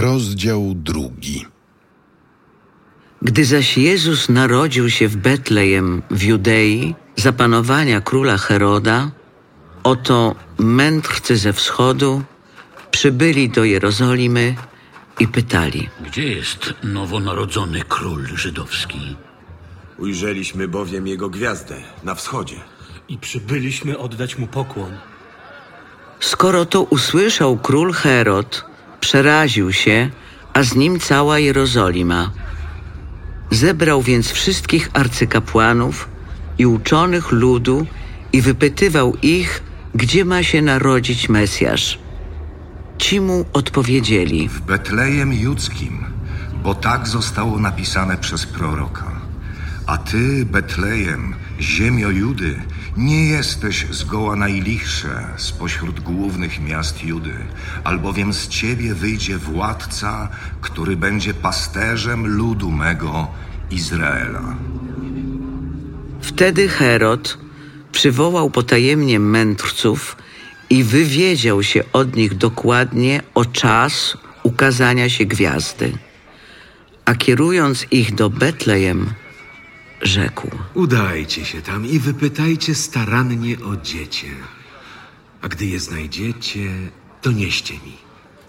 Rozdział drugi. Gdy zaś Jezus narodził się w Betlejem w Judei za panowania króla Heroda, oto mędrcy ze wschodu przybyli do Jerozolimy i pytali: Gdzie jest nowonarodzony król żydowski? Ujrzeliśmy bowiem jego gwiazdę na wschodzie. i przybyliśmy oddać mu pokłon. Skoro to usłyszał król Herod, przeraził się, a z nim cała Jerozolima. Zebrał więc wszystkich arcykapłanów i uczonych ludu i wypytywał ich, gdzie ma się narodzić Mesjasz. Ci mu odpowiedzieli: w Betlejem Judzkim, bo tak zostało napisane przez proroka. A ty, Betlejem, ziemio Judy, nie jesteś zgoła najlichsze spośród głównych miast Judy, albowiem z ciebie wyjdzie władca, który będzie pasterzem ludu mego Izraela. Wtedy Herod przywołał potajemnie mędrców i wywiedział się od nich dokładnie o czas ukazania się gwiazdy. A kierując ich do Betlejem, rzekł: Udajcie się tam i wypytajcie starannie o dziecię. A gdy je znajdziecie, to nieście mi,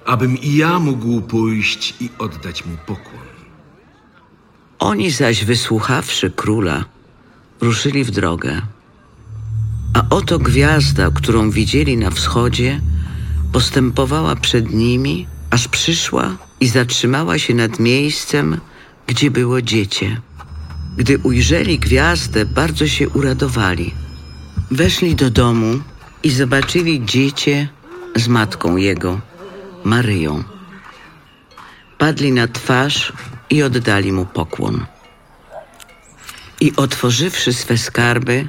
abym i ja mógł pójść i oddać mu pokłon. Oni zaś, wysłuchawszy króla, ruszyli w drogę. A oto gwiazda, którą widzieli na wschodzie, postępowała przed nimi, aż przyszła i zatrzymała się nad miejscem, gdzie było dziecię. Gdy ujrzeli gwiazdę, bardzo się uradowali. Weszli do domu i zobaczyli dziecię z matką jego, Maryją. Padli na twarz i oddali mu pokłon. I otworzywszy swe skarby,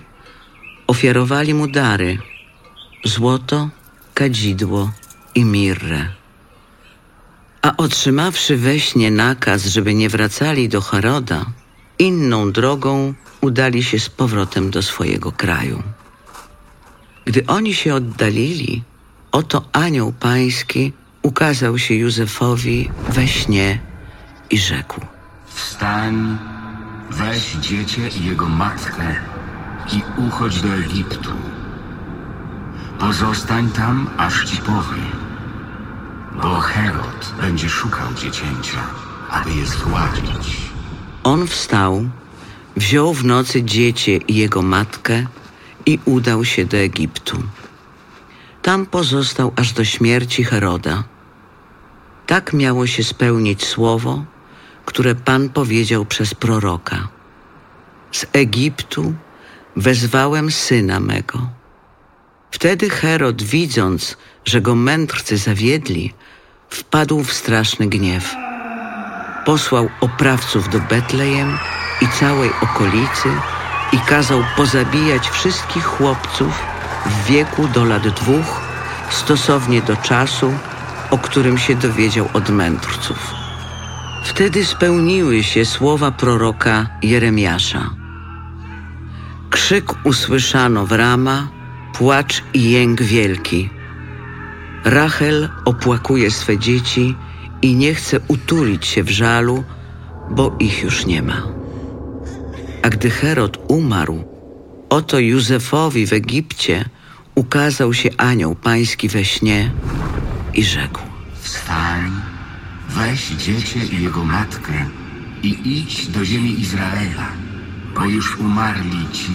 ofiarowali mu dary: złoto, kadzidło i mirrę. A otrzymawszy we śnie nakaz, żeby nie wracali do Heroda, inną drogą udali się z powrotem do swojego kraju. Gdy oni się oddalili, oto anioł pański ukazał się Józefowi we śnie i rzekł: Wstań, weź dziecię i jego matkę i uchodź do Egiptu. Pozostań tam, aż ci powiem, bo Herod będzie szukał dziecięcia, aby je zgładzić. On wstał, wziął w nocy dziecię i jego matkę i udał się do Egiptu. Tam pozostał aż do śmierci Heroda. Tak miało się spełnić słowo, które Pan powiedział przez proroka. Z Egiptu wezwałem syna mego. Wtedy Herod, widząc, że go mędrcy zawiedli, wpadł w straszny gniew. Posłał oprawców do Betlejem i całej okolicy i kazał pozabijać wszystkich chłopców w wieku do lat dwóch, stosownie do czasu, o którym się dowiedział od mędrców. Wtedy spełniły się słowa proroka Jeremiasza. Krzyk usłyszano w Rama, płacz i jęk wielki. Rachel opłakuje swe dzieci i nie chce utulić się w żalu, bo ich już nie ma. A gdy Herod umarł, oto Józefowi w Egipcie ukazał się anioł pański we śnie i rzekł: Wstań, weź dziecię i jego matkę i idź do ziemi Izraela, bo już umarli ci,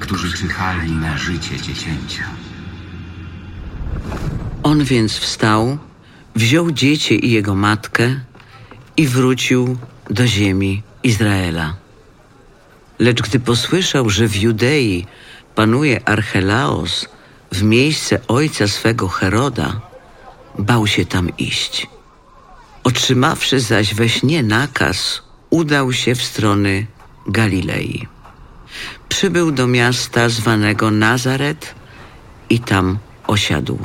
którzy czyhali na życie dziecięcia. On więc wstał, wziął dziecię i jego matkę i wrócił do ziemi Izraela. Lecz gdy posłyszał, że w Judei panuje Archelaos w miejsce ojca swego Heroda, bał się tam iść. Otrzymawszy zaś we śnie nakaz, udał się w strony Galilei. Przybył do miasta zwanego Nazaret i tam osiadł.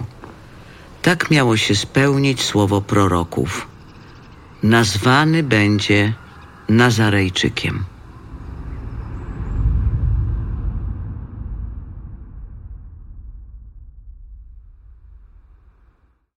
Tak miało się spełnić słowo proroków. Nazwany będzie Nazarejczykiem.